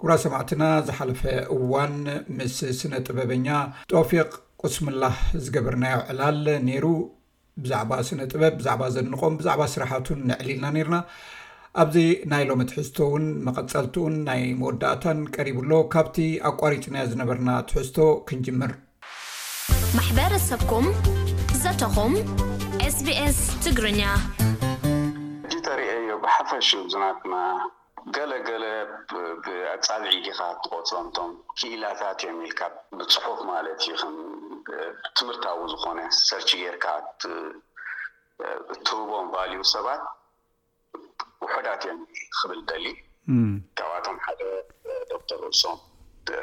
ኩቡራት ሰማዕትና ዝሓለፈ እዋን ምስ ስነ ጥበበኛ ጦፊቅ ቁስምላህ ዝገበርናዮ ዕላል ነይሩ ብዛዕባ ስነ ጥበብ ብዛዕባ ዘድንቆም ብዛዕባ ስራሓቱን ነዕሊልና ነርና ኣብዚ ናይ ሎሚ ትሕዝቶ እውን መቐፀልትኡን ናይ መወዳእታን ቀሪብሎ ካብቲ ኣቋሪፅናዮ ዝነበርና ትሕዝቶ ክንጅምር ማሕበረሰብኩም ዘተኹም SBS ትግርኛ። ሕጂ ተሪኤዮ ብሓፈሽኡ እዚ ናትና ገለ ገለ ብኣጻብዒ ዲኻ ትቆጽሮም እቶም ኪኢላታት እዮም ኢልካ ብጽሑፍ ማለት እዩ ከም ትምህርታዊ ዝኾነ ሰርች ጌርካ እትህቦም ቫልዩ ሰባት ውሑዳት እዮም ክብል ደሊ ካብኣቶም ሓደ ዶክተር ሩሶ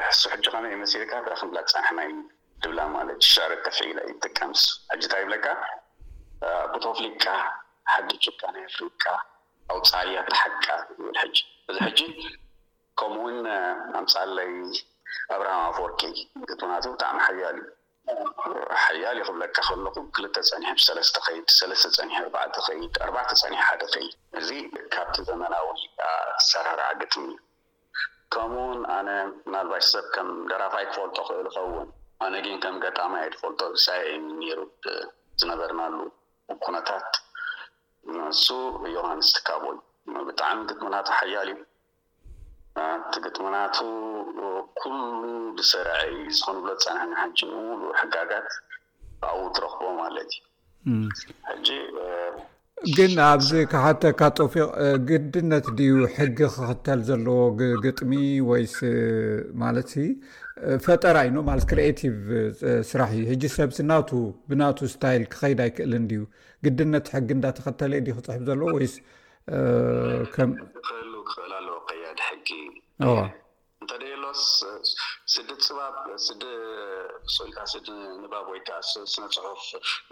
ሕሱ ሕጂ ከመይ መሲልካ እታ ክንብላ ጸንሕና እዩ ድብላ ማለት ሻረ ከፍ ኢለ ይጥቀምስ ሕጂ እንታይ ይብለካ ብቶ ፍሊቃ ሓዲ ጭቃ ናይ ኣፍሪቃ ኣውጻኣያ እታ ሓቃ ይብል ሕጂ እዚ ሕጂ ከምኡውን ኣምጻለይ ኣብርሃም ኣፍወርቂ ግጥምናቱ ብጣዕሚ ሓያል እዩ ሓያል እዩ ክብለካ ከለኹ ክልተ ጸኒሑ ብ ሰለስተ ከይድ ሰለስተ ጸኒሑ ኣርባዕተ ከይድ ኣርባዕተ ጸኒሑ ሓደ ከይድ እዚ ካብቲ ዘመናዊ ኣሰራርዓ ግጥሚ እዩ ከምኡ ውን ኣነ ምናልባሽ ሰብ ከም ደራፋይ ክፈልጦ ክእል ይኸውን ኣነ ጊን ከም ገጣማይ እየ ድፈልጦ ብሳየ እዩ ኔሩ ብ ዝነበርናሉ ኩነታት ንሱ ዮሃንስ ትካቦ እዩ ብጣዕሚ ግጥሚ ናቱ ሓያል እዩ። ናብቲ ግጥሚ ናቱ ኩሉ ብሰረዐይ ዝኾነ ብሎ ዝጸንሐ ንሕጂ ሙሉእ ሕጋጋት ብኣኡ ትረኽቦ ማለት እዩ ሕጂ ግን ኣብዚ ክሓተካ ጦፊቅ ግድነት ድዩ ሕጊ ክኽተል ዘለዎ ግጥሚ ወይስ ማለት ፈጠራ እዩ ኖ ማለት ክሪኤቲቭ ስራሕ እዩ ሕጂ ሰብሲ ናቱ ብናቱ ስታይል ክኸይድ ኣይክእልን ድዩ ግድነት ሕጊ እንዳተኸተለ ዩ ክፅሕፍ ዘለዎ ወይስ ክኸሉ ክኽእል ኣለዎ ቀያዲ ሕጊ እንተደየሎስ ስዲ ፅባብ ስዲ ስኢልካ ስዲ ንባብ ወይከዓ ስነ ፅሑፍ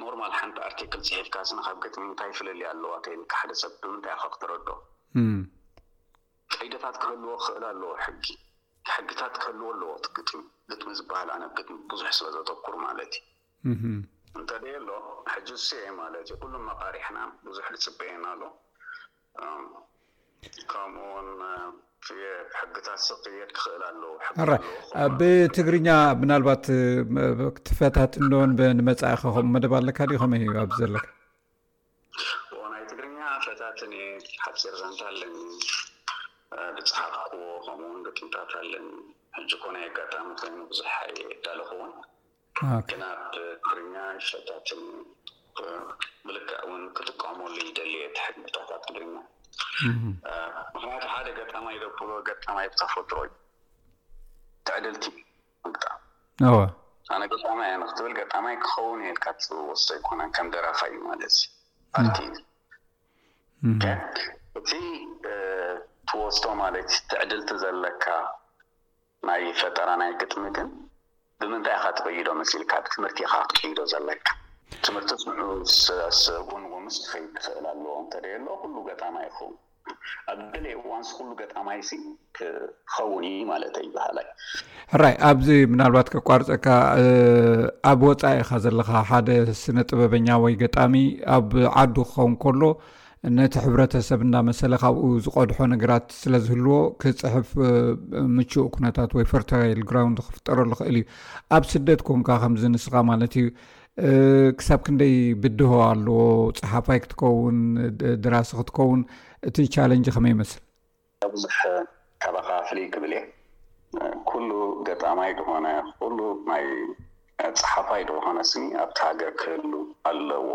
ኖርማል ሓንቲ ኣርቲክል ፅሒፍካ ስነ ካብ ግጥሚ እንታይ ፍልልያ ኣለዋ ተይልካ ሓደ ሰብ ብምንታይ ኢኻ ክትረዶ ቀይደታት ክህልዎ ክኽእል ኣለዎ ሕጊ ሕግታት ክህልዎ ኣለዎ ግጥሚ ግጥሚ ዝበሃል ኣነ ግጥሚ ብዙሕ ስለ ዘተኩር ማለት እዩ እንተደየሎ ሕጂ እሱየ ማለት እዩ ኩሉ መቃሪሕና ብዙሕ ዝፅበየና ኣሎ ከምኡ ውን ሕግታት ስቅየድ ክኽእል ኣለዎ ብትግርኛ ምናልባት ትፈታት እንዶን ንመፃኢ ከ ከምኡ መደብ ኣለካ ድዩ ከመይ እዩ ኣብዚ ዘለካ ናይ ትግርኛ ፈታትን እየ ሓፂር ዛንታ ኣለኒ ዝፀሓፍክዎ ከምኡውን ግጥምታት ኣለኒ ሕጂ ኮነ ኣጋጣሚ ኮይኑ ብዙሕ ኣይዳለኹዎን ቅናት ትግርኛ ይሰልቻቸኒ እዩ ብልክዕ እውን ክጥቀመሉ ይደሊ እየ እቲ ሕግታታት ትግርኛ ምክንያቱ ሓደ ገጣማይ ዘብሎ ገጣማይ ብተፈጥሮ እዩ ትዕድልቲ ምግጣም እወ ኣነ ገጣማይ እየ ንክትብል ገጣማይ ክኸውን እየ ኢልካ ትወስዶ ኣይኮነን ከም ደራፋይ እዩ ማለት እዩ ኣርቲ እዩ እቲ ትወስዶ ማለት ትዕድልቲ ዘለካ ናይ ፈጠራ ናይ ግጥሚ ግን ብምንታይ ኢኻ ትቕይዶ መሲልካ ብትምህርቲ ኢኻ ክትቅይዶ ዘለካ። ትምህርትስ ንዑኡስ ጎንጎኑስ ክኸይድ ክኽእል ኣለዎ እንተደየሎ ኩሉ ገጣማይ ይኸውን ኣብ ገለ እዋንስ ኩሉ ገጣማይሲ ክኸውን እዩ ማለተይ በሃላይ። ሕራይ ኣብዚ ምናልባት ከቋርፀካ ኣብ ወፃኢ ኢኻ ዘለኻ ሓደ ስነ ጥበበኛ ወይ ገጣሚ ኣብ ዓዱ ክኸውን ከሎ ነቲ ሕብረተሰብ እንዳመሰለ ካብኡ ዝቐድሖ ነገራት ስለ ዝህልዎ ክፅሕፍ ምቹእ ኩነታት ወይ ፈርታይል ግራውንድ ክፍጠረሉ ክእል እዩ ኣብ ስደት ኮንካ ከምዚ ንስኻ ማለት እዩ ክሳብ ክንደይ ብድሆ ኣለዎ ፀሓፋይ ክትከውን ድራሲ ክትከውን እቲ ቻለንጅ ከመይ ይመስል ብዙሕ ካባኻ ፍልይ ክብል እየ ኩሉ ገጣማይ ድኾነ ኩሉ ናይ ጸሓፋይ ድኾነ ስኒ ኣብቲ ሃገር ክህሉ ኣለዎ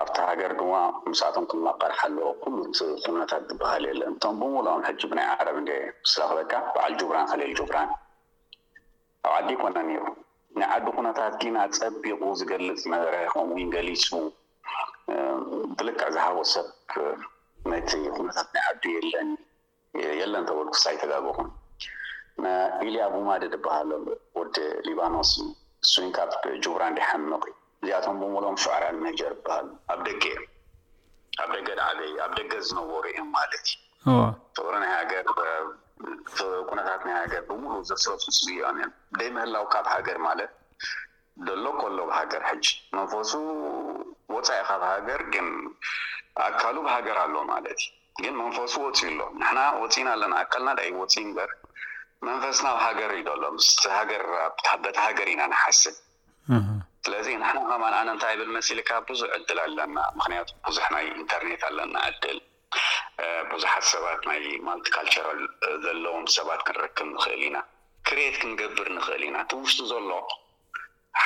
ኣብቲ ሃገር ድማ ምስኣቶም ክማቀር ሓለዎ ኩሉ እቲ ኩነታት ድበሃል የለን እቶም ብምሉኦም ሕጂ ብናይ ዓረብ እንድየ ዝረኽበካ በዓል ጁብራን ኸሊል ጁብራን ኣብ ዓዲ ኣይኮነን ነይሩ ናይ ዓዱ ኩነታት ጊን ኣጸቢቁ ዝገልጽ ነበረ ከምኡ ውን ገሊጹ ብልክዕ ዝሃቦ ሰብ ናይቲ ኩነታት ናይ ዓዱ የለን የለን ተበልኩስ ኣይተጋገኹን ኢሊ ኣቡማዲ ድበሃል ኣሎ ወዲ ሊባኖስ እዩ እሱ ካብ ጁብራን ዲሓምቕ እዩ እዚኣቶም ብምሎም ሹዕራን ሜጀር ይበሃሉ ኣብ ደገ እዮም ኣብ ደገ ድዓበዩ ኣብ ደገ ዝነበሩ እዮም ማለት እዩ ፍቕሪ ናይ ሃገር ኩነታት ናይ ሃገር ብምሉእ ዘስረሱ ስብእዮም እዮም ደይ ምህላው ካብ ሃገር ማለት ደሎ ኮሎ ኣብ ሃገር ሕጂ መንፈሱ ወጻኢ ካብ ሃገር ግን ኣካሉ ኣብ ሃገር ኣሎ ማለት እዩ ግን መንፈሱ ወጽዩ ኣሎ ንሕና ወጺና ኣለና ኣካልና ድኣ ይወጽይ እንበር መንፈስና ኣብ ሃገር እዩ ደሎ ምስቲ ሃገር በቲ ሃገር ኢና ንሓስብ ስለዚ ንሕና ከማን ኣነ እንታይ ይብል መሲልካ ብዙሕ ዕድል ኣለና ምክንያቱ ብዙሕ ናይ ኢንተርኔት ኣለና ዕድል ብዙሓት ሰባት ናይ ማልቲካልቸራል ዘለዎም ሰባት ክንረክብ ንኽእል ኢና፣ ክሬት ክንገብር ንኽእል ኢና፣ እቲ ውሽጡ ዘሎ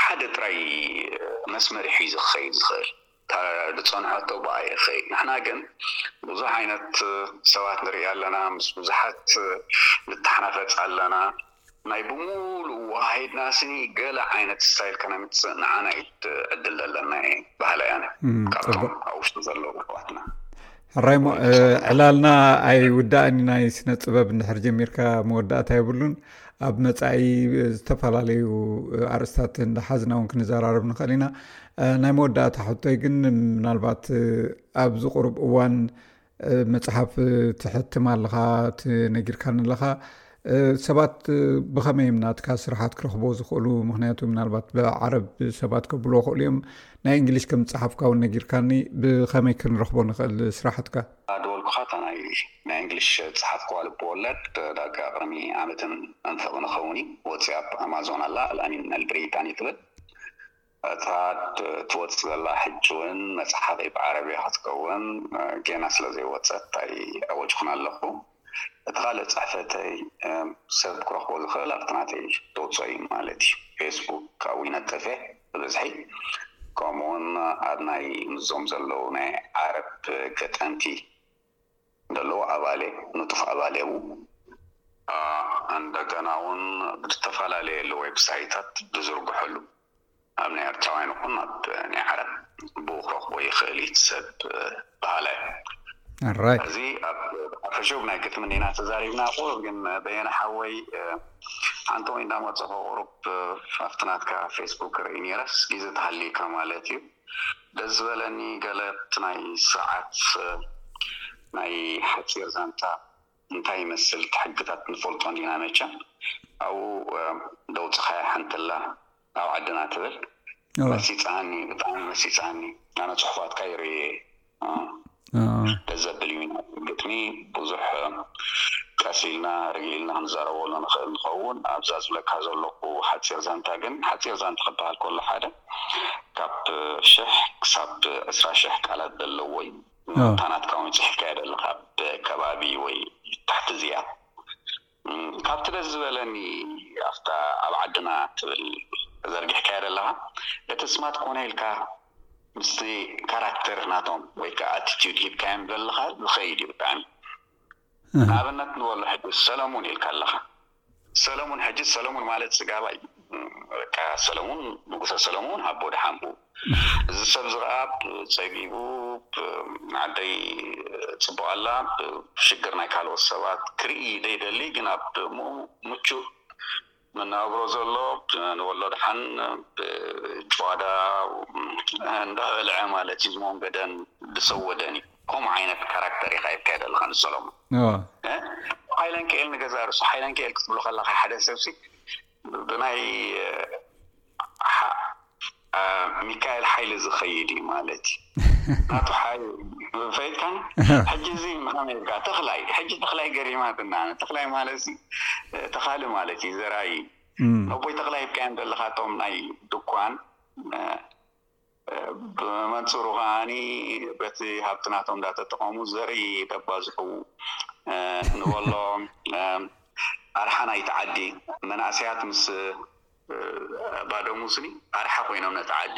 ሓደ ጥራይ መስመር እዩ ሒዙ ክኸይድ ዝኽእል እታ ዝጸንሖቶ ብኣ እዩ ክኸይድ ንሕና ግን ብዙሕ ዓይነት ሰባት ንርኢ ኣለና ምስ ብዙሓት ንተሓናፈጽ ኣለና። ናይ ብሙሉኡ ወሃሂድና ስኒ ገለ ዓይነት ስታይል ከነምጽእ ንዓና እዩ ዕድል ዘለና እየ በሃላይ ኣነ ካብቶም ኣብ ውሽጢ ዘለዉ ኣሕዋትና ሕራይሞ ዕላልና ኣይውዳእን ናይ ስነ ጥበብ እንድሕር ጀሚርካ መወዳእታ የብሉን ኣብ መፃኢ ዝተፈላለዩ ኣርእስታት እንዳሓዝና እውን ክንዘራረብ ንኽእል ኢና ናይ መወዳእታ ሕቶይ ግን ምናልባት ኣብዚ ቁሩብ እዋን መጽሓፍ ትሕትም ኣለኻ እቲ ነጊርካኒ ኣለኻ ሰባት ብኸመይ እም ናትካ ስራሓት ክረኽቦ ዝኽእሉ ምክንያቱ ምናልባት ብዓረብ ሰባት ከብልዎ ክእሉ እዮም ናይ እንግሊሽ ከም ዝፅሓፍካ ውን ነጊርካኒ ብኸመይ ክንረኽቦ ንኽእል ስራሕትካ ኣደወልኩካ እታ ናይ ናይ እንግሊሽ ዝፅሓፍክዋ ልቢ ወለድ ዳጋ ቅድሚ ዓመትን እንፍቕ ንኸውን እዩ ወፂኣ ኣማዞን ኣላ ኣልኣሚን ኣልብሪታኒ ትብል እታ ትወጽእ ዘላ ሕጂ ውን መጽሓፈይ ብዓረብያ ክትከውን ጌና ስለ ዘይወጸት ኣይኣወጅኩን ኣለኩ እቲ ካልእ ጽሕፈተይ ሰብ ክረክቦ ዝክእል ኣብቲ ናተይ ዘውጽኦ እዩ ማለት እዩ ፌስቡክ ኣብኡ ይነጥፍ እየ ብብዝሒ ከምኡ ውን ኣብ ናይ ምስዞም ዘለዉ ናይ ዓረብ ገጠምቲ ደለዉ ኣባሌ ንጡፍ ኣባሌ እው። እንደገና እውን ብዝተፈላለየ ልዌብሳይታት ብዝርግሐሉ ኣብ ናይ ኤርትራውያን ይኹን ኣብ ናይ ዓረብ ብኡ ክረኽቦ ይኽእል እዩ እቲ ሰብ በሃላይ እየ። ሕዚ ሓፈሽኡ ብናይ ግጥሚ እንዲና ተዛሪብና ቁሩብ ግን በየነ ሓወይ ሓንቲ ወይ እንዳመጸኹ ቁሩብ ኣብቲ ናትካ ፌስቡክ ክርኢ ኔረስ ግዜ ተሃልዩካ ማለት እዩ ደስ ዝበለኒ ገለ እቲ ናይ ስርዓት ናይ ሓጺር ዛንታ እንታይ ይመስል እቲ ሕግታት ንፈልጦ እንዲና መቸም ኣብኡ ደውጽኻያ ሓንትላ ናብ ዓድና ትብል መሲጻኒ ብጣዕሚ መሲጻኒ ኣነ ጽሑፋትካ ይርእዮ እየ ደዘብል እዩ ግጥሚ ብዙሕ ቀስ ኢልና ርግእ ኢልና ክንዛረበሉ ንኽእል ንኸውን ኣብዛ ዝብለካ ዘለኹ ሓጺር ዛንታ ግን ሓጺር ዛንታ ክበሃል ከሎ ሓደ ካብ ሽሕ ክሳብ ዕስራ ሽሕ ቃላት ዘለዎ እዩ እታ ናትካ እውን ጽሒፍካያ ዘለኻ ኣብ ከባቢ ወይ ትሕቲ ዝያ ካብቲ ደስ ዝበለኒ ኣፍታ ኣብ ዓድና ትብል ዘርጊሕካያ ዘለኻ እቲ ስማት ኮነ ኢልካ ምስቲ ካራክተር ናቶም ወይ ከኣ ኣቲትዩድ ሂብካዮም ዘለኻ ዝኸይድ እዩ ብጣዕሚ ንኣብነት ንበሎ ሕጂ ሰለሙን ኢልካ ኣለኻ ሰለሙን ሕጂ ሰለሙን ማለት ጽጋባይ እዩ በቃ ሰለሙን ንጉሰ ሰለሙን ሃቦ ደሓንቡ እዚ ሰብ እዚ ከኣ ጸቢቡ ዓደይ ጽቡቅ ኣላ ሽግር ናይ ካልኦት ሰባት ክርኢ ዘይደሊ ግን ኣብ ምቹእ መነባብሮ ዘሎ ንወሎ ደሓን ጭዋዳ እንዳበልዐ ማለት እዩ ዝሞንገደን ዝሰወደን እዩ ከምኡ ዓይነት ካራክተር ኢካ ሂብካዮ ዘለካ ንሰሎሞን ሓይለንኪኤል ንገዛእ ርእሱ ሓይለንኪኤል ክትብሎ ከለካ ሓደ ሰብሲ ብናይ ሚካኤል ሓይሊ ዝኸይድ እዩ ማለት እዩ ናቱ ሓይሊ ፈይትካን ሕጂ እዚ ከመይ ኢልካ ተኽላይ ሕጂ ተኽላይ ገሪማትና ተኽላይ ማለት ተኻሊ ማለት እዩ ዘራይ ነቦይ ተኽላይ ሂብካዮም ዘለካ እቶም ናይ ድኳን ብመንፅሩ ከኣ በቲ ሃብቲ ናቶም እንዳተጠቐሙ ዘርኢ ደባዝሑ ንበሎ ኣርሓ ናይቲ ዓዲ መናእሰያት ምስ ባደሙስኒ ኣርሓ ኮይኖም ነቲ ዓዲ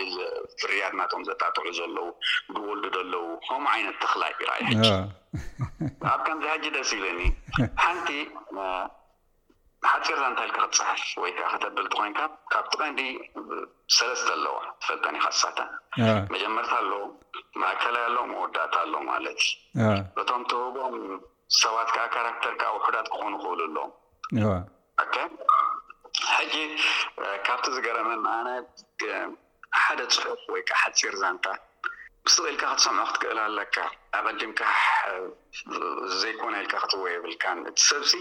ፍርያት ናቶም ዘጣጥዑ ዘለዉ ዝወልዱ ዘለዉ ከምኡ ዓይነት ተኽላ ኢዩ ረኣይ ሕጂ ኣብ ከምዚ ሕጂ ደስ ኢሉኒ ሓንቲ ብሓጺር ዛንታ ኢልካ ክትጽሕፍ ወይ ከኣ ከተብል ተኾይንካ ካብቲ ቀንዲ ሰለስተ ኣለዋ ትፈልጠን ኢኻ ንሳተን መጀመርታ ኣሎ ማእከላይ ኣሎ መወዳእታ ኣሎ ማለት እዩ እቶም ትህቦም ሰባት ከኣ ካራክተር ከኣ ውሑዳት ክኾኑ ክእሉ ኣለዎም ሕጂ ካብቲ ዝገረመን ኣነ ሓደ ጽሑፍ ወይ ከኣ ሓጺር ዛንታ ብስቕ ኢልካ ክትሰምዖ ክትክእል ኣለካ፣ ኣቐዲምካ ሓሕ ዘይኮነ ኢልካ ክትወ የብልካን፣ እቲ ሰብሲ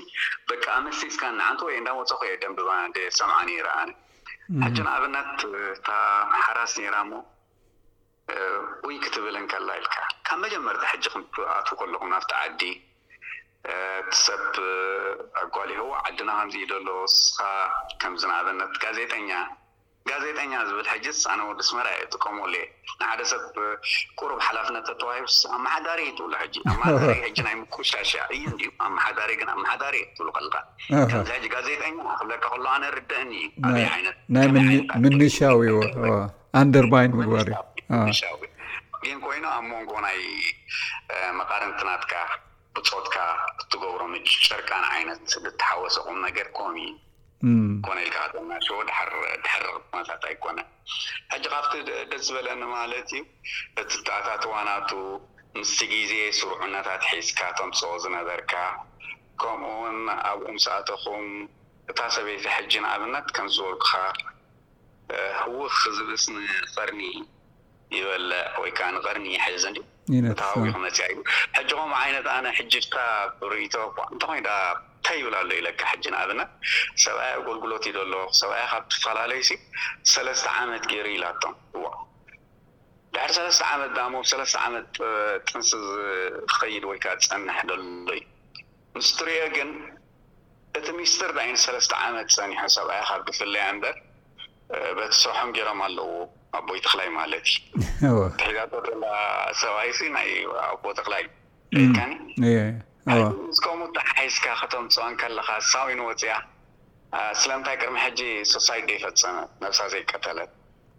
በቃ ኣመሲጽካ ንዓንቱ ወይ እንዳ ወጸኹ እየ ደንብባ እንድየ ዝሰምዓ ኔረ ኣነ ሕጂ ንኣብነት እታ ሓራስ ኔራ እሞ ኡይ ክትብል እንከላ ኢልካ ካብ መጀመርታ ሕጂ ክትኣትዉ ከለኹም ናብቲ ዓዲ እቲ ሰብ ኣጓሊሕዎ ዓድና ከምዚ እዩ ደሎ እስኻ ከምዚ ንኣብነት ጋዜጠኛ ጋዜጠኛ ዝብል ሕጅስ ኣነ ወዲ ኣስመራ እየ እጥቀመሉ እየ ንሓደ ሰብ ቁሩብ ሓላፍነት ተተዋሂቡስ ኣማሓዳሪ እዩ ትብሎ ሕጂ ኣማሓዳሪ ሕጂ ናይ ምቁሻሽ እያ እዩ እንድዩ ኣማሓዳሪ ግን ኣማሓዳሪ እዩ ክትብሉ ከለካ ከምዚ ሕጂ ጋዜጠኛ ክብለካ ከሎ ኣነ ርድእኒ እዩ ኣበይ ዓይነት ናይ ምንሻው እዩ ኣንደርባይን ምግባር እዩ ግን ኮይኑ ኣብ መንጎ ናይ መቃርንቲ ናትካ ብጾትካ እትገብሮ ምጭርቃን ዓይነት ዝተሓወሰ ቁም ነገር ኮም እዩ ኮነ ኢልካ ከተናሽዎ ድሓር ድሕር ኩነታት ኣይኮነን ሕጂ ካብቲ ደስ ዝበለኒ ማለት እዩ እቲ ዝተኣታተዋ ናቱ ምስቲ ግዜ ስሩዕነታት ሒዝካ ተምጽኦ ዝነበርካ ከምኡ ውን ኣብኡ ምስ ኣተኹም እታ ሰበይቲ ሕጂ ንኣብነት ከምቲ ዝበልኩኻ ህውኽ ዝብልስ ንቀርኒ ይበለ ወይ ከኣ ንቀርኒ ይሕዝ እንዲ ተሃዊኹ መጺኣ ኢሉ ሕጂ ከምኡ ዓይነት ኣነ ሕጂ ድካ ብርእይቶ እኳ እንተኾይኑ ድኣ ታይ ይብል ኣሎ ኢለካ ሕጂ ንኣብነት ሰብኣይ ኣጎልጉሎት እዩ ደሎ ሰብኣይ ካብ ትፈላለዩሲ ሰለስተ ዓመት ጌሩ ኢላቶም እዋ ድሕሪ ሰለስተ ዓመት ድኣ ሞብ ሰለስተ ዓመት ጥንሲ ዝኸይድ ወይ ከኣ ዝጸንሕ ደሎ እዩ ምስ ትርኤ ግን እቲ ሚስጥር ናይ ንሰለስተ ዓመት ጸኒሖ ሰብኣያ ካብ ድፍለያ እንበር በቲ ስርሖም ጌሮም ኣለዉ ኣቦይ ተክላይ ማለት እዪ ትሒዛቶ ዘላ ሰብኣይሲ ናይ ኣቦ ተክላይ እዩ ሪኢካኒ ሕጂ ምስ ከምኡ ተሓሒዝካ ከተምጽኦ እንከለካ ሳዊን ወጽያ ስለምንታይ ቅድሚ ሕጂ ሱሳይድ ዘይፈጸመት ነብሳ ዘይቀተለት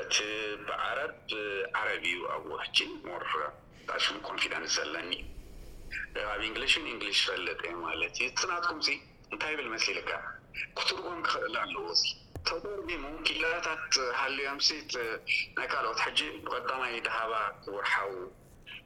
እቲ ብዓረብ ዓረብ እዩ ኣብኡ ሕጂ more ራሱን ኮንፊደንስ ዘለኒ ኣብ ኢንግሊሽ ን ኢንግሊሽ ይፈልጥ እየ ማለት እዩ እቲ ናትኩም ሲ እንታይ ይብል መሲልካ ክትርጎም ክኽእል ኣለዎ እዚ ተተርጊሙ ኪላታት ሃልዮምሲ እቲ ናይ ካልኦት ሕጂ ብቀዳማይ ደሃባ ክቡር ሓው።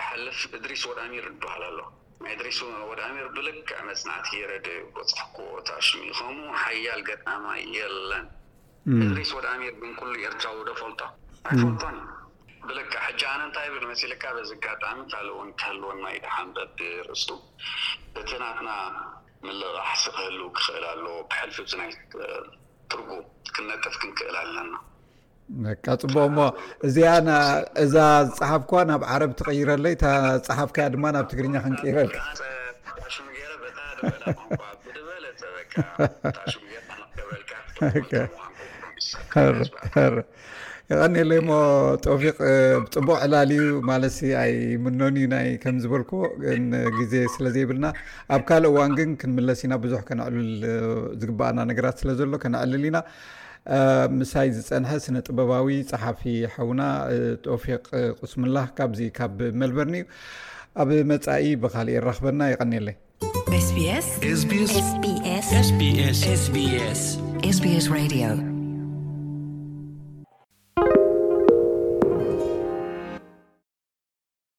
እሓልፍ እድሪስ ወድኣሚር እብሃል ኣሎ ናይ እድሪስ ወድኣሚር ብልክዕ መጽናዕቲ ጌረ ዶ በጽሕክዎ እታ ሽሚ ከሙ ሓያል ገጣማይ የለን እድሪስ ወድኣሚር ግን ኩሉ ኤርትራዊ ዶ ፈልጦ ኣይፈልጦን እዩ ብልክዕ ሕጂ ኣነ እንታይ ብል መሲልካ በዚ ኣጋጣሚ ካልእ ውን ክህልወና እዩ ድሓን በብርእሱ እቲ ናትና ምልቓሕ ሲ ክህልው ክኽእል ኣለዎ ብሕልፊ እዚ ናይ ትርጉም ክንነጥፍ ክንክእል ኣለና በቃ ፅቡቅ እሞ እዚኣ እዛ ዝፀሓፍኳ ናብ ዓረብ ትቀይረለይ እታ ፀሓፍካያ ድማ ናብ ትግርኛ ክንቅይረልካ የቀኒለይ እሞ ጦፊቅ ፅቡቅ ዕላል እዩ ማለት ኣይምኖን እዩ ናይ ከምዝበልኩ ግዜ ስለዘይብልና ኣብ ካልእ እዋን ግን ክንምለስ ኢና ብዙሕ ከነዕልል ዝግባኣና ነገራት ስለዘሎ ከነዕልል ኢና ምሳይ ዝፀንሐ ስነ ጥበባዊ ፀሓፊ ሓውና ጦፊቅ ቁስምላህ ካብዚ ካብ መልበርን እዩ ኣብ መፃኢ ብካሊእ ይራክበና ይቀኒለይ